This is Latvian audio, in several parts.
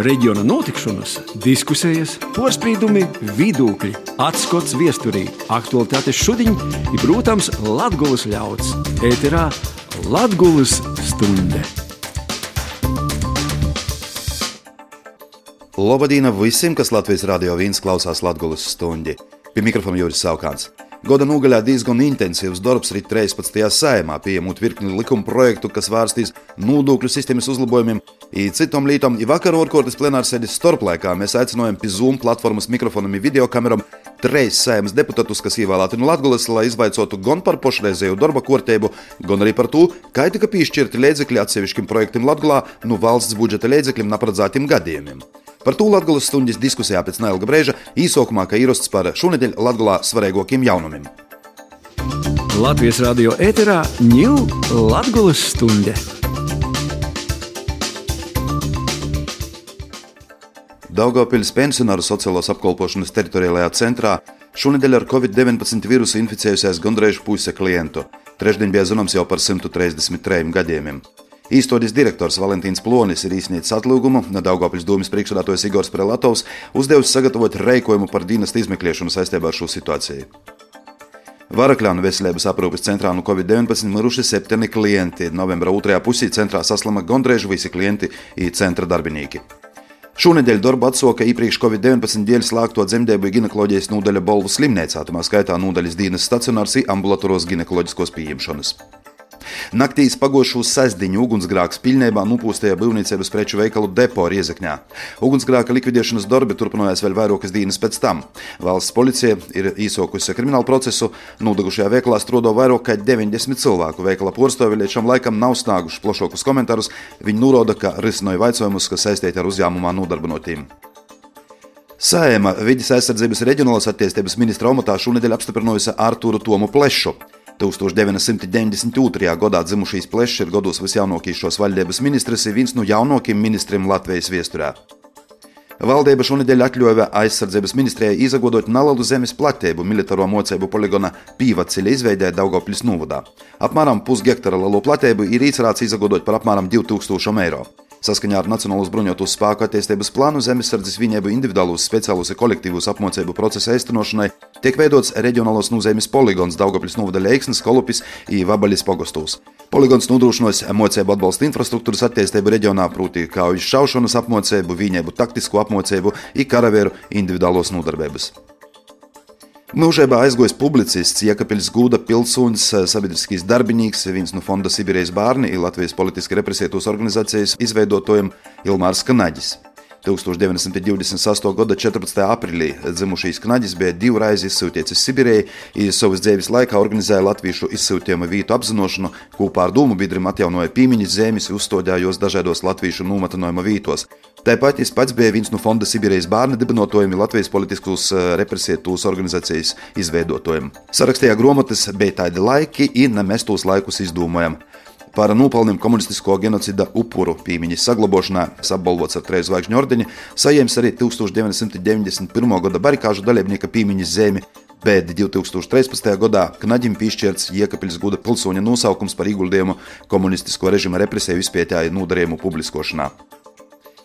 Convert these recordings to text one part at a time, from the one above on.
reģiona notikšanas, diskusijas, porcelāna, vidūkļi, atskats viesturī, aktualitātes šodien ir, protams, Latvijas ļauds. Ēterā Latvijas stunde. Labdien visiem, kas Latvijas radio viens klausās Latvijas stundi. Pie mikrofona Juris Saukāns. Goda nogaļā diezgan intensīvs darbs rit 13. sējumā, pieņemot virkni likuma projektu, kas vērstīs nodokļu sistēmas uzlabojumiem, un citām lietām. Vakar orkortes plenārsēdes starplaikā mēs aicinājām pie Zoom platformas mikrofonam un videokameram trīs sēmas deputātus, kas ievēlēti no Latvijas, lai izvaicotu gan par pašreizējo darba kārtību, gan arī par to, kā tika piešķirti līdzekļi atsevišķiem projektiem Latvijā no valsts budžeta līdzekļiem neparedzētiem gadījumiem. Par to Latvijas stundas diskusijā pēc neilga brīža īsākumā, kā ierasts par šonadēļ Latvijā svarīgākiem jaunumiem. Latvijas radio ēterā ņūl Latvijas stunde. Daugopils pensionāru sociālās apkalpošanas teritoriālajā centrā šonadēļ ar covid-19 vīrusu inficējusies gandrīz puse klientu. Trešdien bija zināms jau par 133 gadījumiem. Īstoties direktors Valentīns Plonis ir izsniedzis atlūgumu, Daugopils domas priekšsēdētājs Igors Prelatovs uzdevis sagatavot reikojumu par dienestu izmeklēšanu saistībā ar šo situāciju. Varakļānu veselības aprūpes centrā no Covid-19 miruši septiņi klienti. Novembra otrajā pusē centrā saslima gandrīz visi klienti un centra darbinieki. Šonadēļ darbu atsauka iepriekš Covid-19 dēļ slēgto dzemdību ginekoloģijas nodaļa Bolvu slimnīcā, tā skaitā nodaļas dienas stacionārs un ambulatoros ginekoloģiskos pieņemšanas. Naktīs pagošu sestdiņu ugunsgrāks pilnībā nopūstēja būvniecības preču veikalu depo Riezekņā. Ugunsgrāka likvidēšanas darbi turpinājās vēl vairākas dienas pēc tam. Valsts policija ir īsokusi kriminālu procesu. Nodegušajā veikalā strodo vairāk kā 90 cilvēku. Veikala porstovi līdz šim laikam nav snieguši plašākus komentārus. Viņi norāda, ka risināja jautājumus, kas saistīti ar uzņēmumā nodarbinotīm. Sējuma vidas aizsardzības reģionālās attīstības ministra amatā šonadēļ apstiprinājusi Artūru Tomu Plešu. 1992. gadā dzimušīs plešs ir gados visjaunākais šos valdības ministrs, ir viens no jaunākajiem ministriem Latvijas viesturē. Valdība šonadēļ atļāva aizsardzības ministrijai izagodot nelielu zemes platību militāro mocību poligona pīvaceļa izveidē Daugopļas novadā. Apmēram pushektara lielo platību ir īcerāts izagodot par apmēram 2000 eiro. Saskaņā ar Nacionālās bruņoto spēku attīstības plānu zemesardzes vienību individuālos, speciālos un kolektīvos apmācību procesa īstenošanai tiek veidots reģionālos nozīmes poligons Daugopļas novada Leiksnes, Kolupis un Vabaļas pogostos. Poligons nodrošinos mocību atbalsta infrastruktūras attīstību reģionā, proti kaujas šaušanas apmācību, vienību taktisko apmācību un karavīru individuālos nodarbības. Mūžībā aizgājis publicists, Jēkabils Gūda pilsonis, sabiedriskais darbinīgs, viens no fonda Sibīrijas bērni ir Latvijas politiski represētos organizācijas izveidotājiem Ilmārs Kanaģis. 1928. gada 14. aprīlī dzimušais Knaģis bija divreiz izsūtīts Sibīrijai, un savas dzīves laikā organizēja latviešu izsūtījumu vietu apzināšanu, kopā ar Dūmu biedriem atjaunoja pīmiņas zemes, uzstādījos dažādos latviešu nomatinājuma vietos. Tāpat viņš pats bija viens no fonda Sibīrijas bērnu dibinotājiem, Latvijas politiskos eh, represētos organizācijas izveidotājiem. Sarakstīja grāmatas, bija tādi laiki, un mēs tos laikus izdomājam par nopelniem komunistisko genocida upuru piemiņas saglabāšanā, apbalvots ar trīs zvaigžņu ordeņu, saņēmis arī 1991. gada barikāžu dalībnieka piemiņas zemi, bet 2013. gadā Knaģim piešķirts Iekapils Guda pilsoņa nosaukums par ieguldījumu komunistisko režima represiju izpētēju nodarījumu publiskošanā.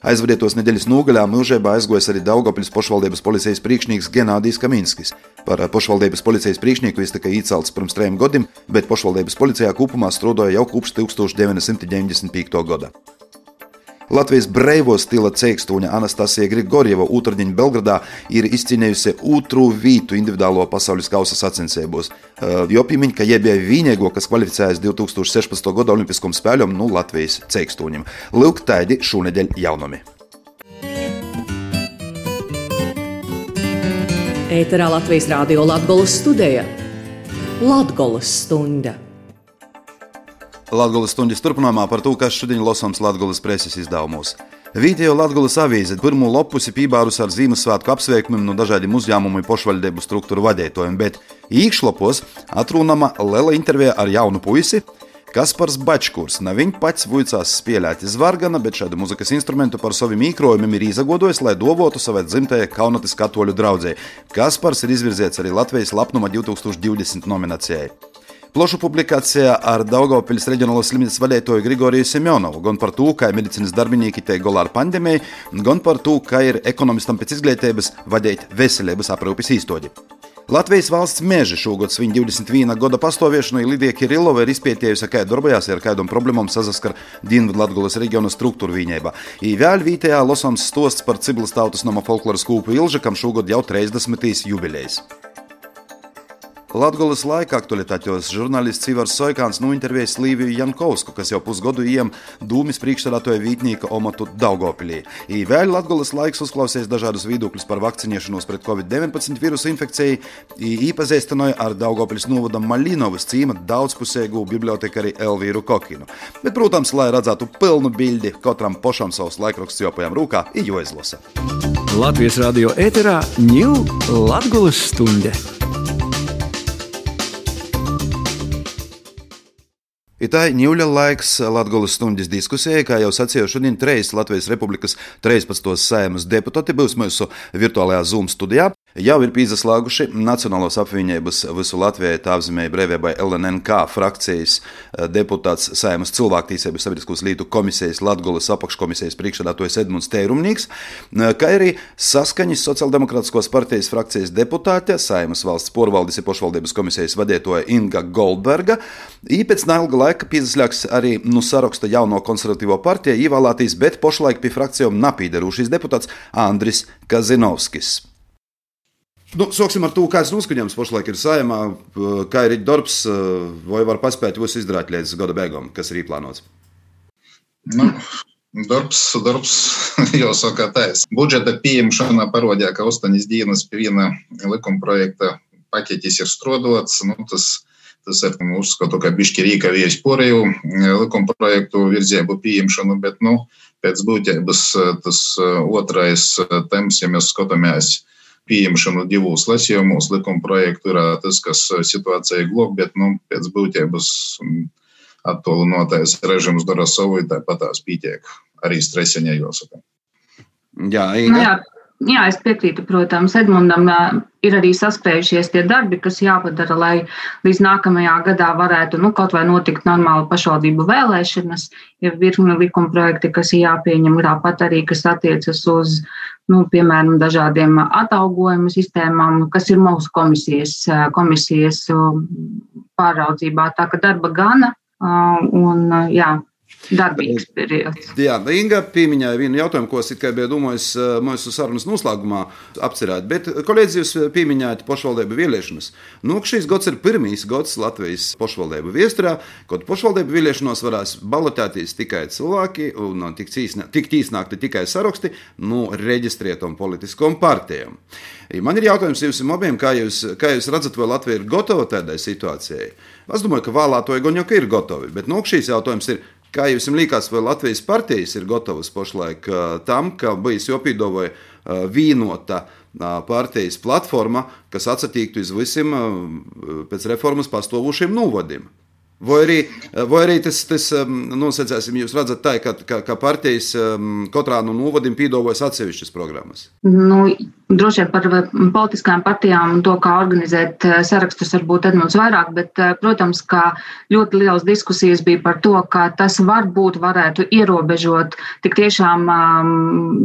Aizvadītos nedēļas nogaļā mūžībā aizgojas arī Daugopils pašvaldības policijas priekšnieks Genādijs Kaminskis. Par pašvaldības policijas priekšnieku viņš tika iecelts pirms trim gadiem, bet pašvaldības policijā kopumā strādāja jau kopš 1995. gada. Latvijas brīvo stila ceikstūņa Anastasija Grigorjeva Utrģiņa Belgradā ir izcīnījusi otru vietu individuālo pasaules kausa sacensībos. Jo piemin, ka jie bija vienīgo, kas kvalificējas 2016. gada Olimpiskajam spēļam no Latvijas ceikstūņiem. Lūk, tādi šonadēļ jaunumi. Ēterā Latvijas Rādio Latvijas studija Latvijas stunda. Latvijas stundas turpinājumā par to, kas šodien lasāms Latvijas preses izdevumos. Video Latvijas avīze pirmo lapusi pībārus ar Ziemassvētku apsveikumiem no dažādiem uzņēmumu pašvaldību struktūru vadītājiem, bet īkšlapos atrunama liela intervija ar jaunu puisi. Kaspars Bačkurs nav viņa pats vuicās spēlēt zvargana, bet šādu muzikas instrumentu par saviem īkrojumiem ir izagodojis, lai dovotu savai dzimtajai Kaunatas katoļu draudzē. Kaspars ir izvirzīts arī Latvijas lapnuma 2020 nominācijai. Plaša publikācija ar Daugopils reģionālo slimnīcas vadītāju Grigoriju Semjonovu gan par to, kā medicīnas darbinieki tiek galā ar pandēmiju, gan par to, kā ir ekonomistam pēc izglītības vadīt veselības aprūpes īstoģi. Latvijas valsts meža šogad svin 21 gada pastāvēšanu, Lidija Kirilova ir izpētījusi, kā darbojās ar kādām problēmām sazaskar Dienvidu Latvijas reģiona struktūra viņēbā. Vēl vietējā losams stosts par Ciblis tautas nama folkloras kūpu Ilža, kam šogad jau 30. jubilejas. Latvijas laika aktualitātes žurnālists Ivars Soikāns intervējis Līviju Jankovsku, kas jau pusgadu iem dūmis priekšstādātoja vītnieka omatu Daugopilī. I vēl Latvijas laiks uzklausīs dažādus viedokļus par vakcinēšanos pret Covid-19 vīrusu infekciju, īpazīstināja ar Daugopils novadam Malinovas cīma daudzpusēgu bibliotekari Elvīru Kokinu. Bet, protams, lai redzētu pilnu bildi, katram pošam savs laikraksts jopajam rūkā, ir jāizlasa. Latvijas radio ēterā ņūl Latvijas stunde. Itai ņūļa laiks Latvijas stundas diskusijai, kā jau sacīju, šodien treis Latvijas Republikas 13. sēmas deputāti būs mūsu virtuālajā Zoom studijā jau ir pīzaslāguši Nacionālos apvienības visu Latvijai tāvzemēja brīvībai LNNK frakcijas eh, deputāts Saimas cilvēktīsības sabiedriskos lītu komisijas Latgolas apakškomisijas priekšsēdētājs Edmunds Teirumnīgs, eh, kā arī saskaņas sociāldemokrātiskos partijas frakcijas deputāte Saimas valsts porvaldes ir pošvaldības komisijas vadītāja Inga Goldberga. Īpēc neilga laika pīzaslēgs arī nu saraksta jauno konservatīvo partiju ievēlētīs, bet pošlaik pie frakcijām napīderušīs deputāts Andris Kazinovskis. Nu, sāksim ar to, kāds noskaņojums pašlaik ir saimā, kā ir darbs, vai var paspēt visu izdarīt līdz gada beigām, kas ir īplānots. Nu, darbs, darbs jau saka taisa. Budžeta pieņemšana parodīja, ka astoņas dienas pie viena likuma projekta paketis ir strodots. Nu, tas, tas ir uzskatu, ka bišķi rīka vieši porēju likuma projektu virzību pieņemšanu, bet, nu, pēc būtības tas otrais temps, ja mēs skatāmies pieņemšanu divos lasījumos. Likuma projektu ir tas, kas situācija glob, bet nu, pēc būtības attālinātais režims dara savu, tāpat tās pietiek arī stresiņā jāsaka. Jā. Nu, jā. Jā, es piekrītu, protams, Edmundam ir arī saspējušies tie darbi, kas jāpadara, lai līdz nākamajā gadā varētu nu, kaut vai notikt normāla pašvaldību vēlēšanas. Ir virkni likuma projekti, kas ir jāpieņem, tāpat arī, kas attiecas uz, nu, piemēram, dažādiem atalgojumu sistēmām, kas ir mūsu komisijas, komisijas pāraudzībā. Tā ka darba gana un jā, darbīgs periods. Jā, Inga pieminēja vienu jautājumu, ko es biju domājis mūsu sarunas noslēgumā apcerēt, bet kolēģis jūs pieminējāt pašvaldību vēlēšanas. Nu, šīs gads ir pirmīs gads Latvijas pašvaldību viesturā, kad pašvaldību vēlēšanos varēs balotēties tikai cilvēki un tikt īsnākti tikai saraksti no reģistrētām politiskām partijām. Man ir jautājums jums abiem, kā jūs, kā jūs redzat, vai Latvija ir gatava tādai situācijai? Es domāju, ka vēlētoji gan jau ir gatavi, bet nu, šīs jautājums ir, Kā jums liekas, vai Latvijas partijas ir gatavas pašlaik tam, ka bijis jopīdovoja vīnota partijas platforma, kas atsatīktu uz visiem pēc reformas pastāvošiem novadiem? Vai arī, vai arī tas, tas nosacīsim, jūs redzat, tā, ka, ka, ka partijas katrā no novadim pīdojas atsevišķas programmas? Nu, droši vien par politiskajām partijām un to, kā organizēt sarakstus, varbūt Edmunds vairāk, bet, protams, ka ļoti liels diskusijas bija par to, ka tas varbūt varētu ierobežot tik tiešām um,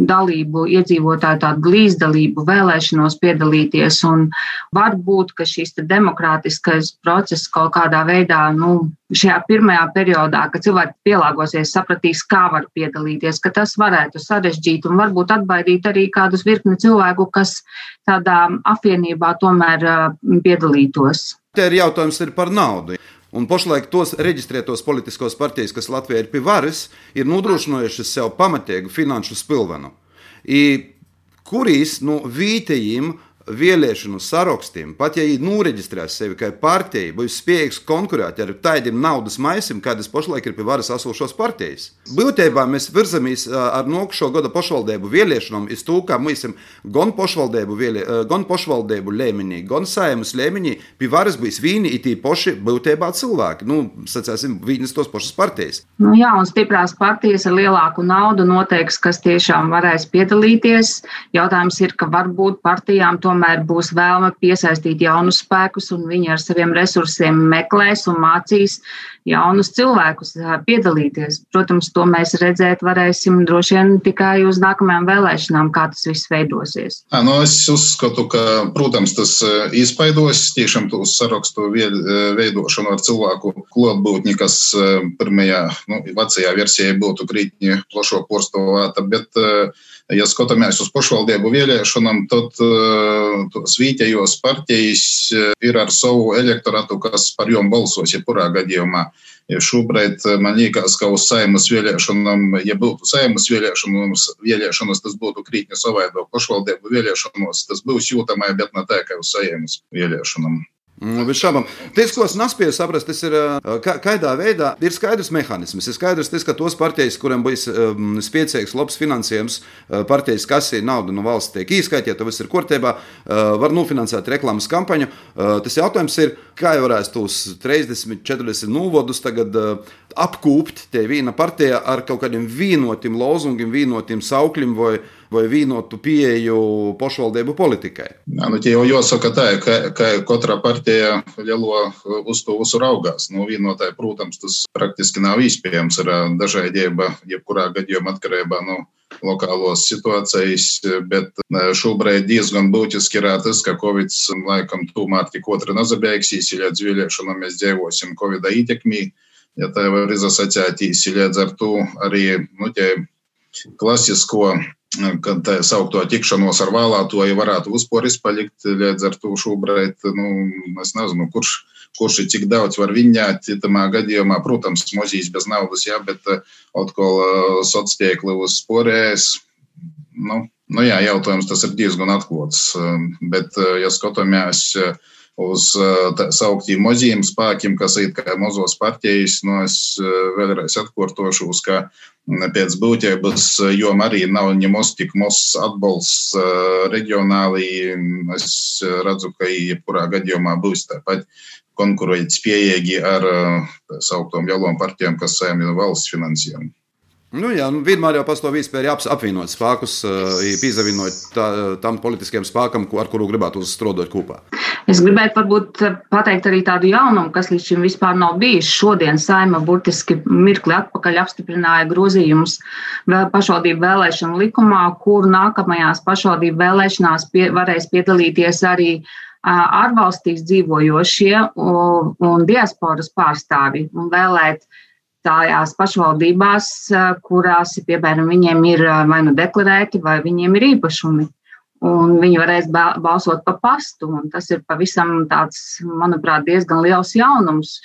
dalību, iedzīvotāju tādu līdzdalību vēlēšanos piedalīties, un varbūt, ka šīs demokrātiskais process kaut kādā veidā, nu, šajā pirmajā periodā, kad cilvēki pielāgosies, sapratīs, kā var piedalīties, ka tas varētu sarežģīt un varbūt atbaidīt arī kādus virkni cilvēku, kas tādā apvienībā tomēr piedalītos. Te ir jautājums ir par naudu. Un pašlaik tos reģistrētos politiskos partijas, kas Latvijā ir pie varas, ir nodrošinājušas sev pamatīgu finanšu spilvenu. I, kurīs no nu, vītējiem vēlēšanu sarakstiem, pat ja viņi noreģistrēs sevi kā partija, būs spējīgs konkurēt ar tādiem naudas maisiem, kādas pašlaik ir pie varas esošos partijas. Būtībā mēs virzamies ar nākošo gada pašvaldību vēlēšanām iz to, ka mēs gan pašvaldību, vēlē, gan pašvaldību līmenī, gan saimas līmenī pie varas būs vīni it īpaši būtībā cilvēki. Nu, sacēsim, viņas tos pašas partijas. Nu, jā, un stiprās partijas ar lielāku naudu noteiks, kas tiešām varēs piedalīties. Jautājums ir, ka varbūt partijām to tomēr būs vēlme piesaistīt jaunus spēkus, un viņi ar saviem resursiem meklēs un mācīs jaunus cilvēkus piedalīties. Protams, to mēs redzēt varēsim droši vien tikai uz nākamajām vēlēšanām, kā tas viss veidosies. À, nu es uzskatu, ka, protams, tas izpaidos tiešām uz sarakstu veidošanu ar cilvēku klātbūtni, kas pirmajā, nu, vecajā versijā būtu krītņi plašo porstovāta, bet ja skatāmies uz pašvaldību vēlēšanām, tad uh, svītējos partijas ir ar savu elektorātu, kas par jom balsos jebkurā gadījumā. Ja šobrīd man liekas, ka uz saimas vēlēšanām, ja būtu saimas vēlēšanas, vēlēšanas tas būtu krītni savādāk. Pašvaldību vēlēšanos tas būs jūtamai, bet ne tā kā uz saimas vēlēšanām. Mm, bez šaubām. Tas, ko es nespēju saprast, tas ir, kā, kādā veidā ir skaidrs mehānisms. Ir skaidrs, tas, ka tos partijas, kuriem būs um, spēcīgs, labs finansējums, partijas kasī nauda no valsts tiek īskaitīta, viss ir kārtībā, uh, var nofinansēt reklāmas kampaņu. Uh, tas jautājums ir, kā jau varēs tos 30, 40 nūvodus tagad uh, apkūpt te viena partija ar kaut kādiem vienotiem lozungiem, vienotiem saukļiem vai vai vienotu pieeju pašvaldību politikai? Jā, nu, jau jāsaka tā, ka, ka katra partija lielo uz to visu raugās. Nu, vienotai, protams, tas praktiski nav iespējams. Ir dažādība, jebkurā gadījumā atkarībā no lokālos situācijas, bet šobrīd diezgan būtiski ir tas, ka Covid laikam tomēr tik otra nezabeigsies, ja līdz vēlēšanām mēs dzīvosim Covid ietekmī. Ja tā var izasociētīs, līdz ar to arī nu, klasisko kad tā saukto tikšanos ar vēlētoju varētu uzporis palikt. Līdz ar to šobrīd, nu, es nezinu, kurš, kurš ir cik daudz var viņāt. Tamā gadījumā, protams, mozīs bez naudas, jā, bet atkal sociāli uz sporēs. Nu, nu jā, jautājums tas ir diezgan atklāts. Bet, ja skatāmies uz tā sauktiem maziem spēkiem, kas ir kā mazos partijas, nu es vēlreiz atkārtošos, ka pēc būtības, jo arī nav ņemos tik mazs atbalsts reģionāli. Es redzu, ka jebkurā gadījumā būs tāpat konkurēt spējīgi ar tā sauktām lielām partijām, kas saimnieko valsts finansējumu. Nu, jā, nu, vienmēr jau pastāv iespēja apvienot spēkus, piesavinot tā, tam politiskajam spēkam, ar kuru gribētu strādāt kopā. Es gribētu varbūt pateikt arī tādu jaunumu, kas līdz šim vispār nav bijis. Šodien saima burtiski mirkli atpakaļ apstiprināja grozījumus pašvaldību vēlēšanu likumā, kur nākamajās pašvaldību vēlēšanās pie, varēs piedalīties arī ārvalstīs dzīvojošie un, un diasporas pārstāvi un vēlēt tajās pašvaldībās, kurās, piemēram, viņiem ir vai nu deklarēti, vai viņiem ir īpašumi. Un viņi varēs balsot pa pastu. Tas ir pavisam tāds, manuprāt, diezgan liels jaunums.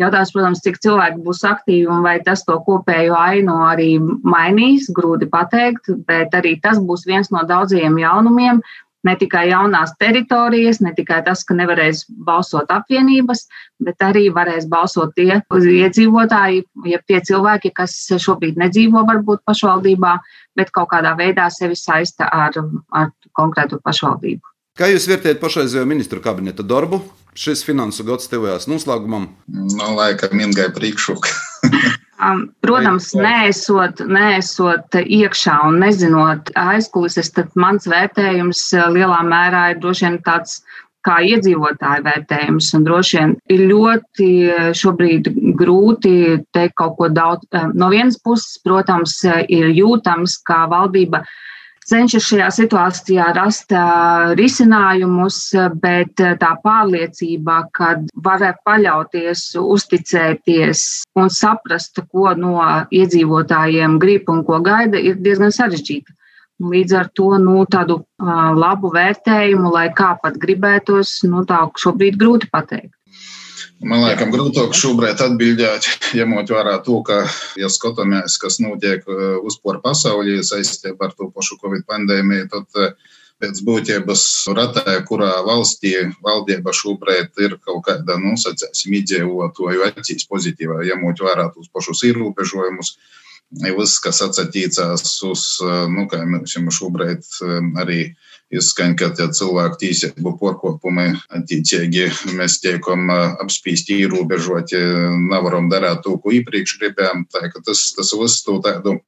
Jautājums, protams, cik cilvēki būs aktīvi un vai tas to kopējo ainu arī mainīs, grūti pateikt, bet arī tas būs viens no daudzajiem jaunumiem, ne tikai jaunās teritorijas, ne tikai tas, ka nevarēs balsot apvienības, bet arī varēs balsot tie iedzīvotāji, ja tie cilvēki, kas šobrīd nedzīvo varbūt pašvaldībā, bet kaut kādā veidā sevi saista ar, ar konkrētu pašvaldību. Kā jūs vērtējat pašreizējo ministru kabineta darbu? Šis finansu gads tevojās noslēgumam? No laikam ilgai priekšroka. Protams, neesot, neesot iekšā un nezinot aizkulises, tad mans vērtējums eh, lielā mērā ir droši vien tāds kā iedzīvotāju vērtējums. Un droši vien ir ļoti eh, šobrīd grūti teikt kaut ko daudz. Eh, no vienas puses, protams, ir jūtams, kā valdība cenšas šajā situācijā rast risinājumus, bet tā pārliecība, ka var paļauties, uzticēties un saprast, ko no iedzīvotājiem grib un ko gaida, ir diezgan sarežģīta. Līdz ar to nu, tādu labu vērtējumu, lai kā pat gribētos, nu, tā šobrīd grūti pateikt. Man liekas, grūtāk šobrīd atbildēt, ņemot vērā to, ka, ja skatāmies, kas notiek uh, uzpār pasaulē saistībā ar to pašu Covid pandēmiju, tad uh, pēc būtības ratē, kurā valstī valdība šobrīd ir kaut kāda, nu, sacēsim, iedzīvotāju acīs pozitīvā, ņemot vērā tos pašus ierobežojumus, viss, kas atsatīcās uz, nu, kā mēs jau šobrīd arī izskaņa, ka tie cilvēku tīsību porkopumi attiecīgi mēs tiekam apspīsti ierobežoti, nevaram darīt to, ko iepriekš gribējām. Tā, tas, tas viss to tādu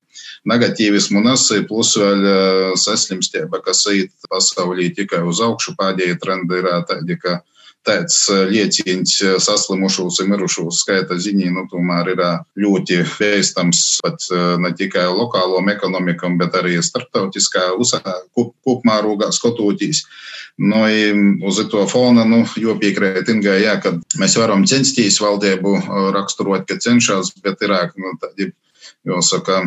negatīvismu nesai, plus vēl saslimstība, kas īt pasaulī tikai uz augšu, pēdējie trendi ir tādi, ka tāds lieciņš saslimušos un mirušos skaita ziņā, nu, tomēr ir ļoti vēstams pat ne tikai lokālom ekonomikam, bet arī starptautiskā kopmērogā skatoties. Nu, uz to fona, nu, jo piekrīt Ingai, jā, ka mēs varam censties valdību raksturot, ka cenšas, bet ir nu, tādi jāsaka,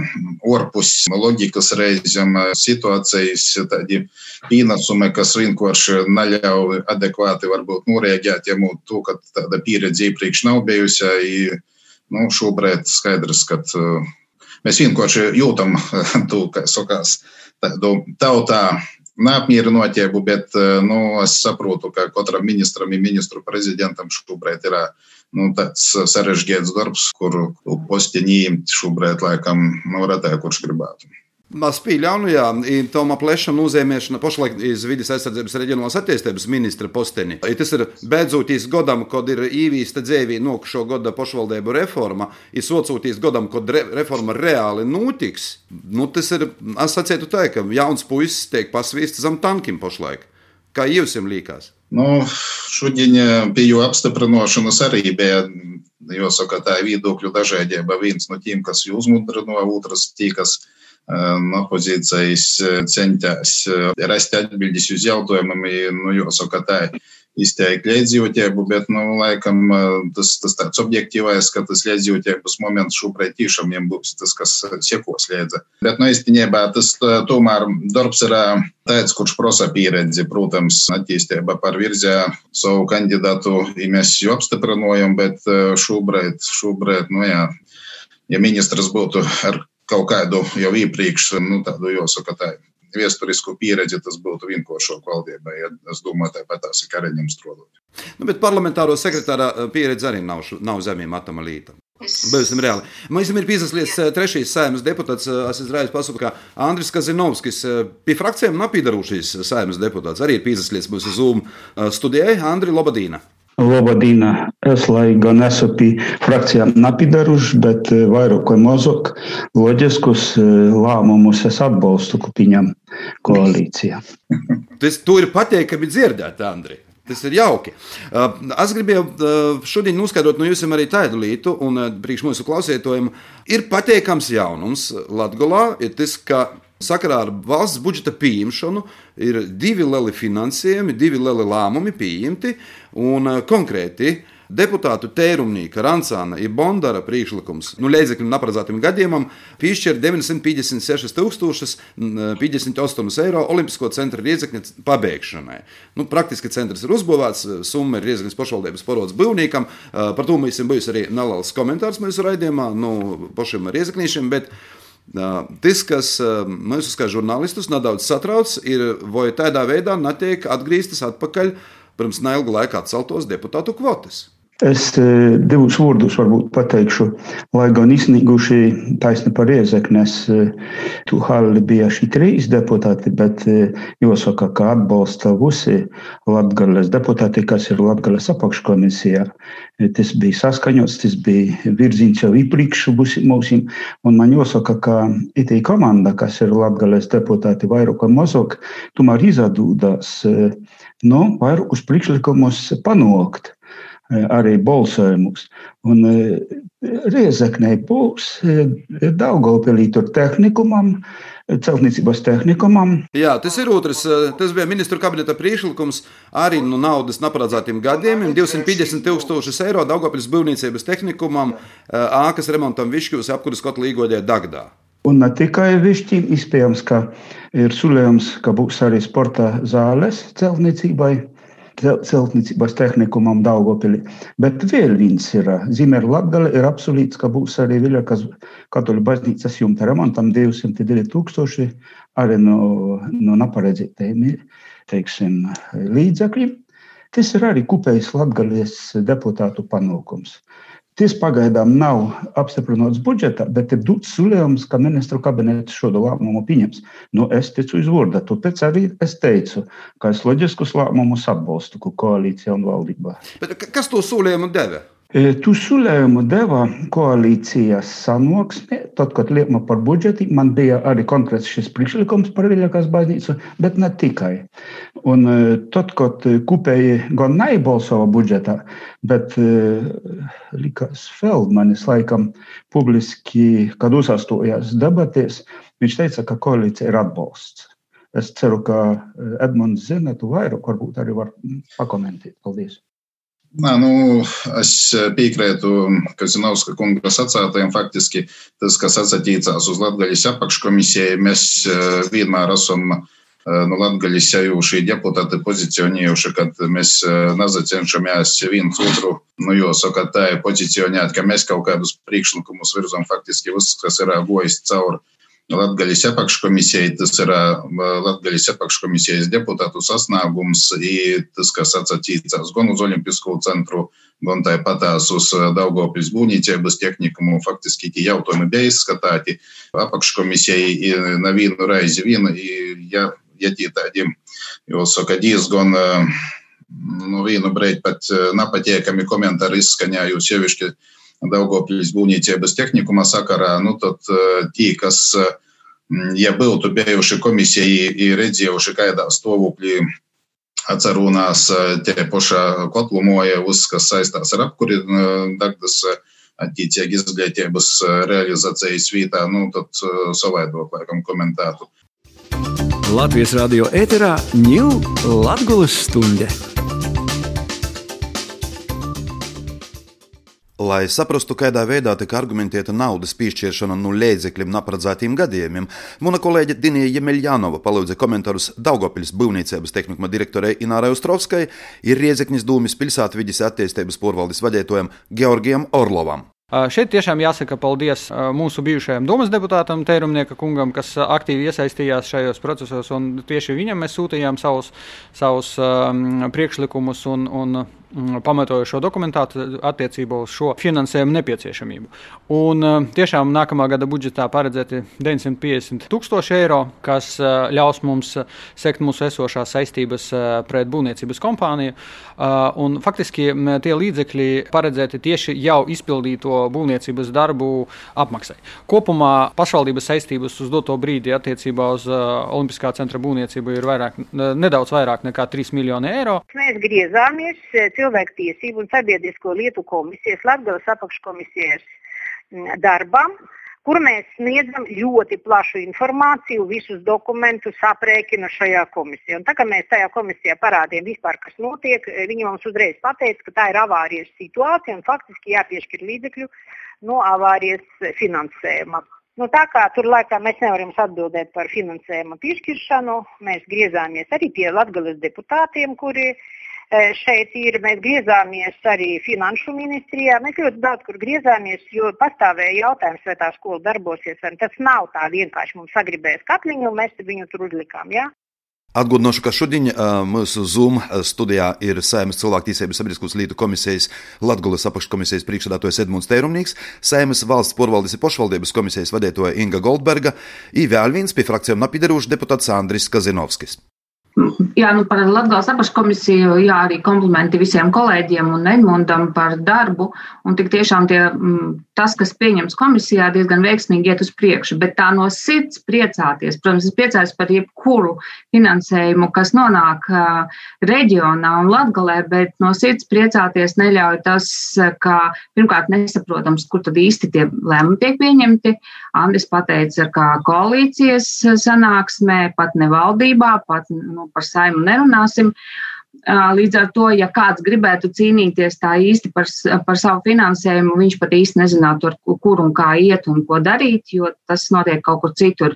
orpus loģikas reizēm situācijas tādi pīnācumi, kas vienkārši neļauj adekvāti varbūt norēģēt, ja mūtu to, ka tāda pieredze iepriekš nav bijusi. Nu, šobrīd skaidrs, ka mēs vienkārši jūtam to, kā sakās, tādu tautā neapmierinotību, bet nu, es saprotu, ka katram ministram un ministru prezidentam šobrīd ir nu, tāds sarežģīts darbs, kur posteņi šobrīd laikam nu, retē, kurš gribētu. Mas pieļauju, jā, Toma plešana uzēmiešana pašlaik iz vidas aizsardzības reģionālās attīstības ministra posteni. I tas ir beidzotīs godam, kad ir īvīsta dzēvī nokušo gada pašvaldību reforma, ir socūtīs godam, kad re, reforma reāli notiks. Nu, tas ir, es sacētu tā, ka jauns puisis tiek pasvīsts zem tankim pašlaik. Kā jums liekas? Ну, судя пію обстеприношу сарибе, Josakata viedokļu dažādība. Viens no tiem, kas uzmundrina, otrs tie, kas eh, no pozīcijas eh, centās eh, rast atbildes uz jautājumiem, nu, Josakata izteikti līdzjūtību, bet, nu, laikam, tas, tas tāds objektīvais, ka tas līdzjūtības moments šobrīd tiešām būs tas, kas sekos līdzi. Bet, nu, īstenībā tas tomēr darbs ir tāds, kurš prasa pieredzi, protams, attīstība par virzē savu kandidātu, ja mēs jau apstiprinojam, bet šobrīd, šobrīd, nu, jā, ja ministrs būtu ar kaut kādu jau iepriekš, nu, tādu jāsaka, tā vēsturisku pieredzi, tas būtu vienkāršāk valdībai. Ja es domāju, tāpat tās ir karaņiem strādāt. Nu, bet parlamentāro sekretāra eh, pieredze arī nav, nav zemiem atama līta. Būsim reāli. Mums ir piesaistīts eh, trešais saimnes deputāts. Eh, es izrādījos pasaku, ka Andris Kazinovskis pie frakcijām nav piedarušies saimnes deputāts. Arī ir piesaistīts mūsu Zoom studijai Andri Lobadīna. Lobadīna, es lai gan esmu pie frakcijām nepidaruši, bet eh, vairāk vai mazāk loģiskus eh, lēmumus es atbalstu, ko pieņem koalīcijā. Tas tur ir pateikami dzirdēt, Andri. Tas ir jauki. Eh, es gribēju šodien noskaidrot no jums arī tādu lietu, un priekš mūsu klausītājiem ir pateikams jaunums Latvijā. Ir tas, ka Sakarā ar valsts budžeta pieņemšanu ir divi lieli finansējumi, divi lieli lēmumi pieņemti un eh, konkrēti. Deputātu tērumnieka Rancāna ir Bondara priekšlikums, nu, līdzekļu neparedzētiem gadījumam, piešķir 956,058 eiro Olimpisko centra līdzekļu pabeigšanai. Nu, praktiski centrs ir uzbūvēts, summa ir Riezgas pašvaldības parods būvniekam. Eh, par to mums ir bijis arī neliels komentārs mūsu raidījumā, nu, pašiem riezakniešiem. Tas, kas mums, kā žurnālistus, nedaudz satrauc, ir, vai tādā veidā netiek atgrieztas atpakaļ pirms neilga laika atceltos deputātu kvotas. Es e, divus vārdus varbūt pateikšu, lai gan iznīguši taisni par iezekni. Es e, tu halli bija šī trīs deputāti, bet e, jāsaka, ka atbalsta visi Latgales deputāti, kas ir Latgales apakškomisijā. Tas bija saskaņots, tas bija virziens jau iepriekš mums, un man jāsaka, ka itī komanda, kas ir Latgales deputāti vairāk vai mazāk, tomēr izadūdās, nu, vairākus priekšlikumus panākt. Eh, arī balsojumus. Un eh, Riezeknē būs eh, Daugopilī tur tehnikumam, celtniecības tehnikumam. Jā, tas ir otrs. Tas bija ministru kabineta priekšlikums arī no naudas neparedzētiem gadiem. 250 tūkstošus eiro Daugopils būvniecības tehnikumam, ākas remontam Višķūs apkuras kotla īgodē Dagdā. Un ne tikai višķīm, iespējams, ka ir sulējums, ka būs arī sporta zāles celtniecībai celtniecības tehnikumam Daugopilī. Bet vēl viens ir Zimera Latgale, ir apsolīts, ka būs arī Viļakas katoļu baznīcas jumta remontam 202 tūkstoši arī no, no neparedzētajiem, teiksim, līdzekļiem. Tas ir arī kopējs Latgales deputātu panākums. Tas pagaidām nav apstiprināts budžetā, bet ir dots solījums, ka ministru kabinets šo lēmumu pieņems. Nu, es ticu uz vārdu, tāpēc arī es teicu, ka es loģiskus lēmumus atbalstu koalīcijā un valdībā. Bet kas to solījumu deva? Tu sulējumu deva koalīcijas sanāksmē, tad, kad liekma par budžeti, man bija arī konkrēts šis priekšlikums par Viļakas baznīcu, bet ne tikai. Un tad, kad kopēji gan nebalsoja budžetā, bet likās Feldmanis laikam publiski, kad uzastājās debatēs, viņš teica, ka koalīcija ir atbalsts. Es ceru, ka Edmunds zina, tu vairāk varbūt arī var pakomentēt. Paldies! Nā, nu, es piekrītu Kazinovska kunga sacītajam. Faktiski tas, kas atsatīcās uz Latvijas apakškomisiju, mēs eh, vienmēr esam eh, nu, Latvijas jūšī deputāti pozicionējuši, kad mēs eh, nezacenšamies viens otru, nu, jo saka, tā ir pozicionēt, ka mēs kaut kādus priekšlikumus virzam faktiski viss, kas ir gojis cauri Latgaļas apakškomisijai, tas ir Latgaļas apakškomisijas deputātu sasniegums, tas, kas atsatīcās gan uz Olimpisko centru, gan tāpatās uz Daugopils būvniecības tehnikumu, faktiski tie jautājumi bija izskatāti apakškomisijai nevienu reizi viena, ja, ja tie tādi, jo saka, diezgan nu, vienu brīdi pat nepatīkami komentāri izskaņāju sevišķi Daugopļas būvniecības tehnikuma sakarā, nu tad tie, kas, ja būtu bijuši komisijai ir redzējuši, kādā stāvoklī atcerunās tie pašā kotlumoja, uz, kas saistās ar apkuri dagdas attiecīgi izglītības realizācijas vietā, nu tad savaidot laikam komentētu. Latvijas radio ēterā ņūl Latgulas stunde. Lai saprastu, kādā veidā tika argumentēta naudas piešķiršana no līdzekļiem neparedzētiem gadījumiem, mana kolēģe Dinija Jemeļjanova palūdza komentārus Daugopils būvniecības tehnikuma direktorei Inārai Ostrovskai ir Riezeknis dūmis pilsētvidas attīstības porvaldes vadītājam Georgijam Orlovam. Šeit tiešām jāsaka paldies mūsu bijušajam domas deputātam Tērumnieka kungam, kas aktīvi iesaistījās šajos procesos, tieši viņam mēs sūtījām savus, savus um, priekšlikumus un, un pamatoju šo dokumentāciju attiecībā uz šo finansējumu nepieciešamību. Un, eh, tiešām nākamā gada budžetā paredzēti 950 tūkstoši eiro, kas eh, ļaus mums eh, sekt mūsu esošās saistības pret būvniecības kompāniju. Un, faktiski tie līdzekļi paredzēti tieši jau izpildīto būvniecības darbu apmaksai. Kopumā pašvaldības saistības uz doto brīdi attiecībā uz Olimpiskā centra būvniecību ir vairāk, nedaudz vairāk nekā 3 miljoni eiro. Mēs griezāmies cilvēktiesību un sabiedrisko lietu komisijas, Latvijas apakškomisijas mm, darbam, kur mēs sniedzam ļoti plašu informāciju, visus dokumentus aprēķinu šajā komisijā. Un tā kā mēs tajā komisijā parādījām vispār, kas notiek, viņi mums uzreiz pateica, ka tā ir avārijas situācija un faktiski jāpiešķir līdzekļu no avārijas finansējuma. Nu, tā kā tur laikā mēs nevaram atbildēt par finansējuma piešķiršanu, mēs griezāmies arī pie Latvijas deputātiem, kuri uh, šeit ir, mēs griezāmies arī finanšu ministrijā. Mēs ļoti daudz kur griezāmies, jo pastāvēja jautājums, vai tā skola darbosies. Tas nav tā vienkārši mums sagribējis katliņu, un mēs viņu tur uzlikām. Ja? Atgādināšu, ka šodien uh, mūsu Zoom studijā ir Sēmas cilvēktiesības sabiedriskās lītu komisijas Latgulas apakškomisijas priekšsēdētājs Edmunds Tērumnīgs, Sēmas valsts porvaldes un pošvaldības komisijas vadītāja Inga Goldberga, un vēl viens pie frakcijām napiderušs deputāts Andris Kazinovskis. Jā, nu par Latvijas apakškomisiju, jā, arī komplimenti visiem kolēģiem un Edmundam par darbu. Un tik tiešām tie, mm, tas, kas pieņems komisijā, diezgan veiksmīgi iet uz priekšu. Bet tā no sirds priecāties, protams, es priecājos par jebkuru finansējumu, kas nonāk reģionā un Latgalē, bet no sirds priecāties neļauj tas, ka pirmkārt nesaprotams, kur tad īsti tie lēmumi tiek pieņemti. Andris pateica, ka koalīcijas sanāksmē, pat ne valdībā, pat nu, par saimu nerunāsim. Līdz ar to, ja kāds gribētu cīnīties tā īsti par, par savu finansējumu, viņš pat īsti nezinātu, kur un kā iet un ko darīt, jo tas notiek kaut kur citur.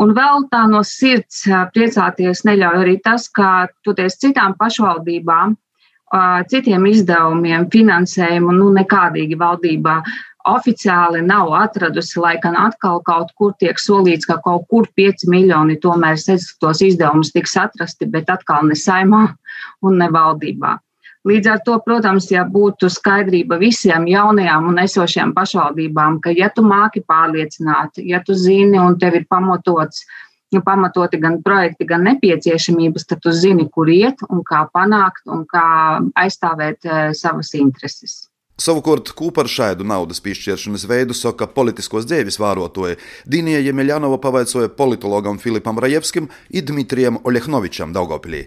Un vēl tā no sirds priecāties neļauj arī tas, ka toties citām pašvaldībām, citiem izdevumiem, finansējumu, nu nekādīgi valdībā oficiāli nav atradusi, lai gan atkal kaut kur tiek solīts, ka kaut kur 5 miljoni tomēr tos izdevumus tiks atrasti, bet atkal ne saimā un ne valdībā. Līdz ar to, protams, ja būtu skaidrība visiem jaunajām un esošajām pašvaldībām, ka, ja tu māki pārliecināt, ja tu zini un tev ir pamatots, nu, pamatoti gan projekti, gan nepieciešamības, tad tu zini, kur iet un kā panākt un kā aizstāvēt uh, savas intereses. Savukārt Kūpa ar šādu naudas piešķiršanas veidu saka politiskos dzīves vērotoji. Dīnija Jemeļanova pavaicāja politologam Filipam Rajevskim un Dmitrijam Olehnovičam Daugopilī.